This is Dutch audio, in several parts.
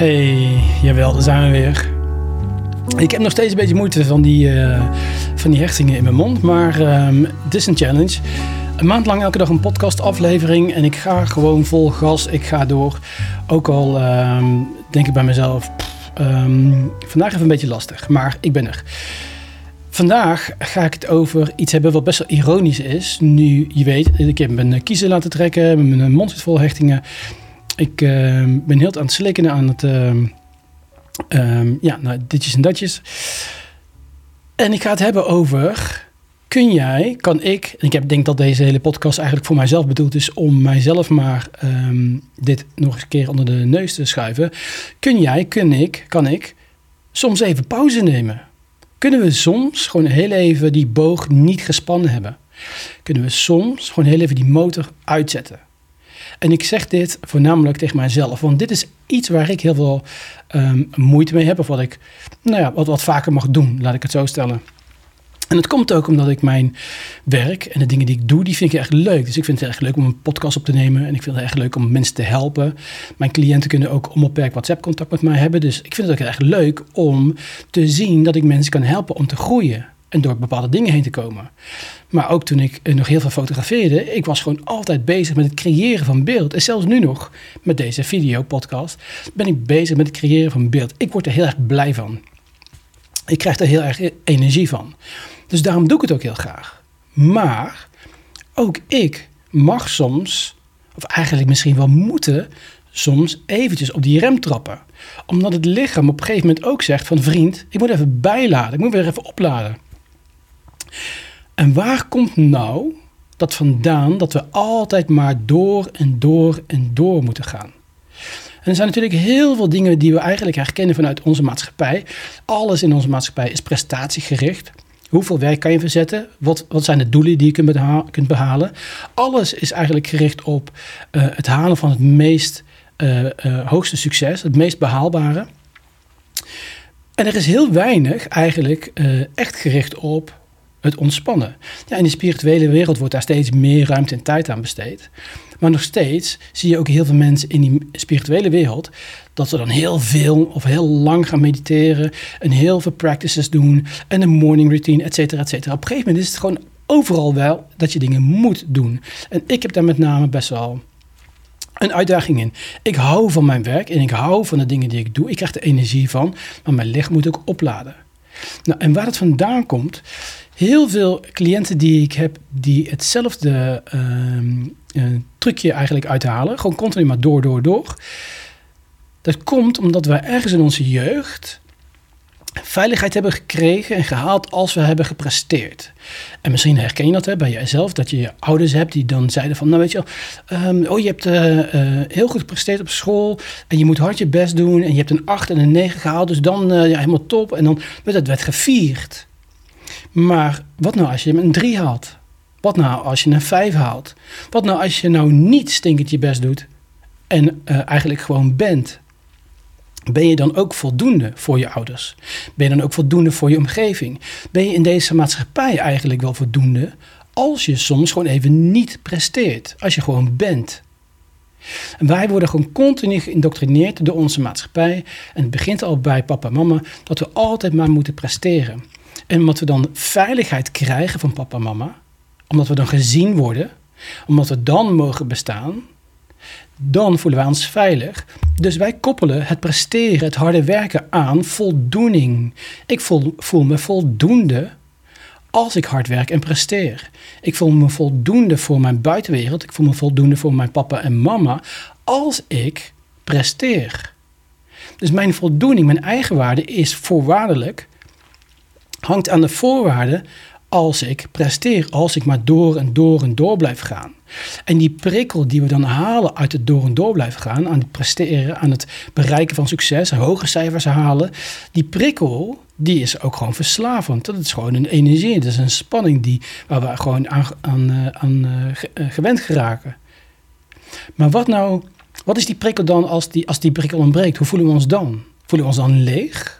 Hey, jawel, daar zijn we weer. Ik heb nog steeds een beetje moeite van die, uh, van die hechtingen in mijn mond, maar um, is een challenge. Een maand lang elke dag een podcastaflevering en ik ga gewoon vol gas. Ik ga door. Ook al um, denk ik bij mezelf, um, vandaag even een beetje lastig, maar ik ben er. Vandaag ga ik het over iets hebben wat best wel ironisch is. Nu, je weet, ik heb mijn kiezen laten trekken, mijn mond zit vol hechtingen. Ik uh, ben heel aan het slikken aan het, uh, um, ja, nou, ditjes en datjes. En ik ga het hebben over, kun jij, kan ik, en ik heb, denk dat deze hele podcast eigenlijk voor mijzelf bedoeld is om mijzelf maar dit nog eens een keer onder de neus te schuiven. Kun jij, kun ik, kan ik soms even pauze nemen? Kunnen we soms gewoon heel even die boog niet gespannen hebben? Kunnen we soms gewoon heel even die motor uitzetten? En ik zeg dit voornamelijk tegen mijzelf, want dit is iets waar ik heel veel um, moeite mee heb, of wat ik nou ja, wat, wat vaker mag doen, laat ik het zo stellen. En het komt ook omdat ik mijn werk en de dingen die ik doe, die vind ik echt leuk. Dus ik vind het echt leuk om een podcast op te nemen. En ik vind het echt leuk om mensen te helpen. Mijn cliënten kunnen ook onbeperkt WhatsApp contact met mij hebben. Dus ik vind het ook echt leuk om te zien dat ik mensen kan helpen om te groeien. En door bepaalde dingen heen te komen. Maar ook toen ik nog heel veel fotografeerde, ik was gewoon altijd bezig met het creëren van beeld. En zelfs nu nog, met deze video-podcast, ben ik bezig met het creëren van beeld. Ik word er heel erg blij van. Ik krijg er heel erg energie van. Dus daarom doe ik het ook heel graag. Maar ook ik mag soms, of eigenlijk misschien wel moeten, soms eventjes op die rem trappen. Omdat het lichaam op een gegeven moment ook zegt van vriend, ik moet even bijladen, ik moet weer even opladen. En waar komt nou dat vandaan dat we altijd maar door en door en door moeten gaan? En er zijn natuurlijk heel veel dingen die we eigenlijk herkennen vanuit onze maatschappij. Alles in onze maatschappij is prestatiegericht. Hoeveel werk kan je verzetten? Wat, wat zijn de doelen die je kunt, kunt behalen? Alles is eigenlijk gericht op uh, het halen van het meest uh, uh, hoogste succes, het meest behaalbare. En er is heel weinig eigenlijk echt gericht op het ontspannen. Ja, in de spirituele wereld wordt daar steeds meer ruimte en tijd aan besteed. Maar nog steeds zie je ook heel veel mensen in die spirituele wereld dat ze dan heel veel of heel lang gaan mediteren en heel veel practices doen en een morning routine, et cetera, et cetera. Op een gegeven moment is het gewoon overal wel dat je dingen moet doen. En ik heb daar met name best wel een uitdaging in. Ik hou van mijn werk en ik hou van de dingen die ik doe. Ik krijg er energie van, maar mijn lichaam moet ook opladen. Nou, en waar het vandaan komt, heel veel cliënten die ik heb die hetzelfde uh, trucje eigenlijk uithalen. Gewoon continu maar door, door, door. Dat komt omdat wij ergens in onze jeugd veiligheid hebben gekregen en gehaald als we hebben gepresteerd. En misschien herken je dat hè, bij jezelf, dat je je ouders hebt die dan zeiden van, nou weet je wel, um, oh je hebt uh, uh, heel goed gepresteerd op school en je moet hard je best doen en je hebt een 8 en een 9 gehaald, dus dan uh, ja, helemaal top. En dan werd het werd gevierd. Maar wat nou als je een 3 haalt? Wat nou als je een 5 haalt? Wat nou als je nou niet stinkend je best doet en eigenlijk gewoon bent? Ben je dan ook voldoende voor je ouders? Ben je dan ook voldoende voor je omgeving? Ben je in deze maatschappij eigenlijk wel voldoende als je soms gewoon even niet presteert? Als je gewoon bent? En wij worden gewoon continu geïndoctrineerd door onze maatschappij. En het begint al bij papa en mama dat we altijd maar moeten presteren. En omdat we dan veiligheid krijgen van papa en mama, omdat we dan gezien worden, omdat we dan mogen bestaan, dan voelen wij ons veilig. Dus wij koppelen het presteren, het harde werken aan voldoening. Ik voel, me voldoende als ik hard werk en presteer. Ik voel me voldoende voor mijn buitenwereld. Ik voel me voldoende voor mijn papa en mama als ik presteer. Dus mijn voldoening, mijn eigenwaarde is voorwaardelijk hangt aan de voorwaarden als ik presteer, als ik maar door en door en door blijf gaan. En die prikkel die we dan halen uit het door en door blijven gaan, aan het presteren, aan het bereiken van succes, hoge cijfers halen, die prikkel, die is ook gewoon verslavend. Dat is gewoon een energie, dat is een spanning die, waar we gewoon aan, aan, eh, aan uh, gewend geraken. Maar wat nou, wat is die prikkel dan als die, als die prikkel ontbreekt? Hoe voelen we ons dan? Voelen we ons dan leeg?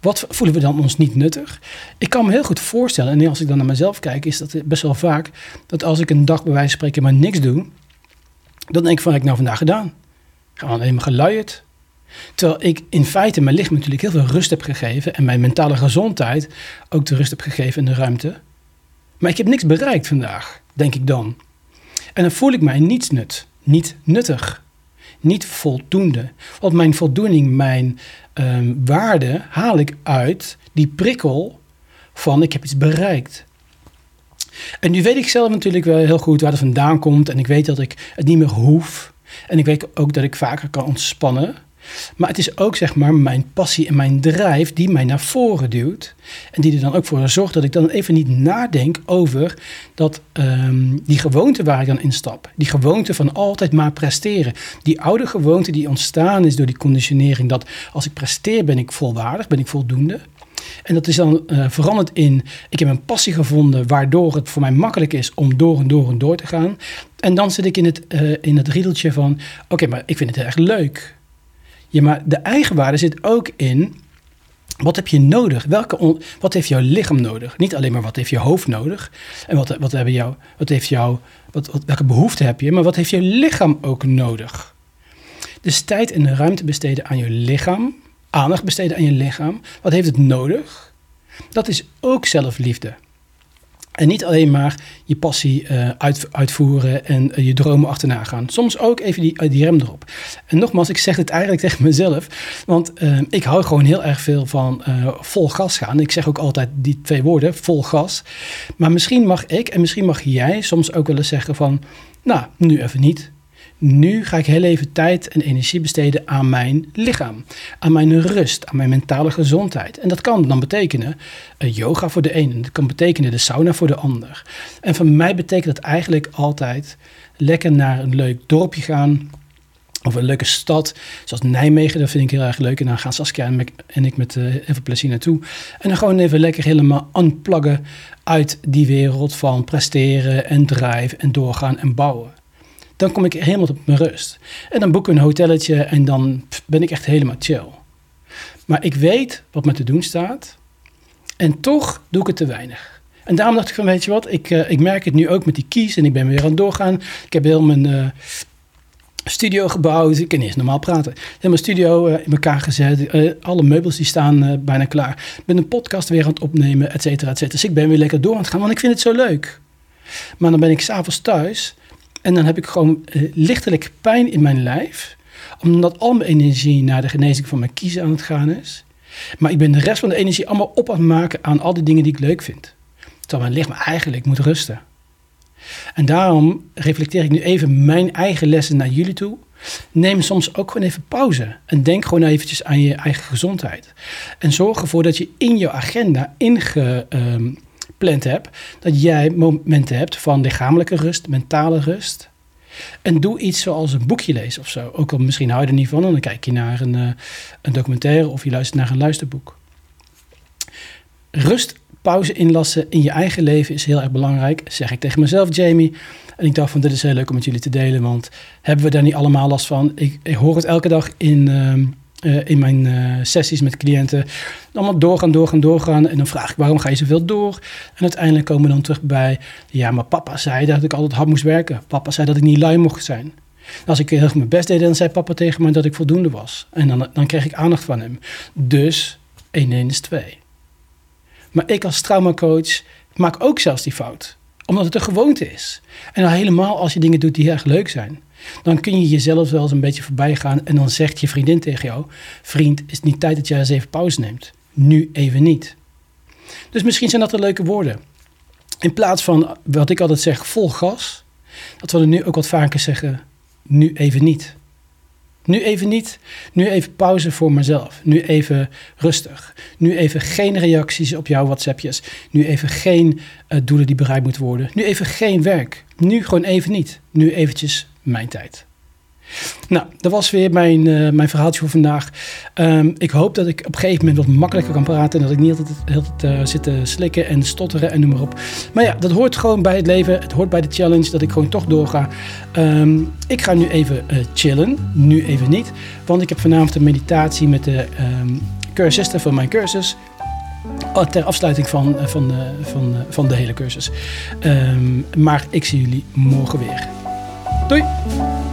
Wat voelen we dan ons niet nuttig? Ik kan me heel goed voorstellen, en als ik dan naar mezelf kijk, is dat best wel vaak dat als ik een dag bij wijze spreken maar niks doe, dan denk ik van, heb ik nou vandaag gedaan? Gewoon alleen maar geluierd. Terwijl ik in feite mijn lichaam natuurlijk heel veel rust heb gegeven en mijn mentale gezondheid ook de rust heb gegeven en de ruimte. Maar ik heb niks bereikt vandaag, denk ik dan. En dan voel ik mij niets nut, niet nuttig, niet voldoende. Want mijn voldoening, mijn um, waarde haal ik uit die prikkel van ik heb iets bereikt. En nu weet ik zelf natuurlijk wel heel goed waar het vandaan komt. En ik weet dat ik het niet meer hoef. En ik weet ook dat ik vaker kan ontspannen. Maar het is ook zeg maar mijn passie en mijn drijf die mij naar voren duwt. En die er dan ook voor zorgt dat ik dan even niet nadenk over dat, um, die gewoonte waar ik dan instap. Die gewoonte van altijd maar presteren. Die oude gewoonte die ontstaan is door die conditionering. Dat als ik presteer ben ik volwaardig, ben ik voldoende. En dat is dan uh, veranderd in, ik heb een passie gevonden waardoor het voor mij makkelijk is om door en door en door te gaan. En dan zit ik in het, uh, in het riedeltje van, oké, maar ik vind het erg leuk. Ja, maar de eigenwaarde zit ook in, wat heb je nodig? Welke wat heeft jouw lichaam nodig? Niet alleen maar wat heeft je hoofd nodig. En wat, wat, hebben jou, wat heeft jou, wat, wat, welke behoeften heb je? Maar wat heeft je lichaam ook nodig? Dus tijd en ruimte besteden aan je lichaam aandacht besteden aan je lichaam. Wat heeft het nodig? Dat is ook zelfliefde. En niet alleen maar je passie uit, uitvoeren en uh, je dromen achterna gaan. Soms ook even die, uh, die rem erop. En nogmaals, ik zeg het eigenlijk tegen mezelf. Want ik hou gewoon heel erg veel van vol gas gaan. Ik zeg ook altijd die twee woorden, vol gas. Maar misschien mag ik en misschien mag jij soms ook wel eens zeggen van... Nou, nu even niet nu ga ik heel even tijd en energie besteden aan mijn lichaam, aan mijn rust, aan mijn mentale gezondheid. En dat kan dan betekenen uh, yoga voor de een, dat kan betekenen de sauna voor de ander. En voor mij betekent dat eigenlijk altijd lekker naar een leuk dorpje gaan. Of een leuke stad, zoals Nijmegen, dat vind ik heel erg leuk. En dan gaan Saskia en ik met uh, heel veel plezier naartoe. En dan gewoon even lekker helemaal unpluggen uit die wereld van presteren en drive en doorgaan en bouwen dan kom ik helemaal op mijn rust. En dan boek ik een hotelletje en dan ben ik echt helemaal chill. Maar ik weet wat me te doen staat. En toch doe ik het te weinig. En daarom dacht ik van, weet je wat, ik, uh, ik merk het nu ook met die keys en ik ben weer aan het doorgaan. Ik heb heel mijn uh, studio gebouwd. Ik kan eerst normaal praten. Ik mijn studio uh, in elkaar gezet. alle meubels die staan bijna klaar. Ik ben een podcast weer aan het opnemen, et cetera, et cetera. Dus ik ben weer lekker door aan het gaan, want ik vind het zo leuk. Maar dan ben ik s'avonds thuis en dan heb ik gewoon uh, lichtelijk pijn in mijn lijf. Omdat al mijn energie naar de genezing van mijn kiezen aan het gaan is. Maar ik ben de rest van de energie allemaal op aan het maken aan al die dingen die ik leuk vind. Terwijl mijn lichaam eigenlijk moet rusten. En daarom reflecteer ik nu even mijn eigen lessen naar jullie toe. Neem soms ook gewoon even pauze. En denk gewoon eventjes aan je eigen gezondheid. En zorg ervoor dat je in je agenda inge, um, gepland heb, dat jij momenten hebt van lichamelijke rust, mentale rust. En doe iets zoals een boekje lezen of zo. Ook al misschien hou je er niet van, dan kijk je naar een, uh, een documentaire of je luistert naar een luisterboek. Rust, pauze inlassen in je eigen leven is heel erg belangrijk, zeg ik tegen mezelf, Jamie. En ik dacht van, dit is heel leuk om met jullie te delen, want hebben we daar niet allemaal last van? Ik, ik hoor het elke dag in... Uh, uh, in mijn uh, sessies met cliënten. Allemaal doorgaan, doorgaan, doorgaan. En dan vraag ik, waarom ga je zoveel door? En uiteindelijk komen we dan terug bij, ja, maar papa zei dat ik altijd hard moest werken. Papa zei dat ik niet lui mocht zijn. Als ik heel mijn best deed, dan zei papa tegen me dat ik voldoende was. En dan, dan kreeg ik aandacht van hem. Dus 1 1 is 2. Maar ik als traumacoach maak ook zelfs die fout. Omdat het een gewoonte is. En helemaal als je dingen doet die erg leuk zijn. Dan kun je jezelf wel eens een beetje voorbij gaan en dan zegt je vriendin tegen jou: Vriend, is het niet tijd dat jij eens even pauze neemt? Nu even niet. Dus misschien zijn dat de leuke woorden. In plaats van wat ik altijd zeg, vol gas, dat we er nu ook wat vaker zeggen: nu even niet. Nu even niet. Nu even pauze voor mezelf. Nu even rustig. Nu even geen reacties op jouw WhatsAppjes. Nu even geen uh, doelen die bereikt moeten worden. Nu even geen werk. Nu gewoon even niet. Nu eventjes mijn tijd. Nou, dat was weer mijn, uh, mijn verhaaltje voor vandaag. Um, ik hoop dat ik op een gegeven moment wat makkelijker kan praten. En dat ik niet altijd heel uh, zit te slikken en stotteren en noem maar op. Maar ja, dat hoort gewoon bij het leven. Het hoort bij de challenge dat ik gewoon toch doorga. Um, ik ga nu even uh, chillen. Nu even niet. Want ik heb vanavond een meditatie met de um, cursisten van mijn cursus. Ter afsluiting van, van, van, van de hele cursus. maar ik zie jullie morgen weer. 对。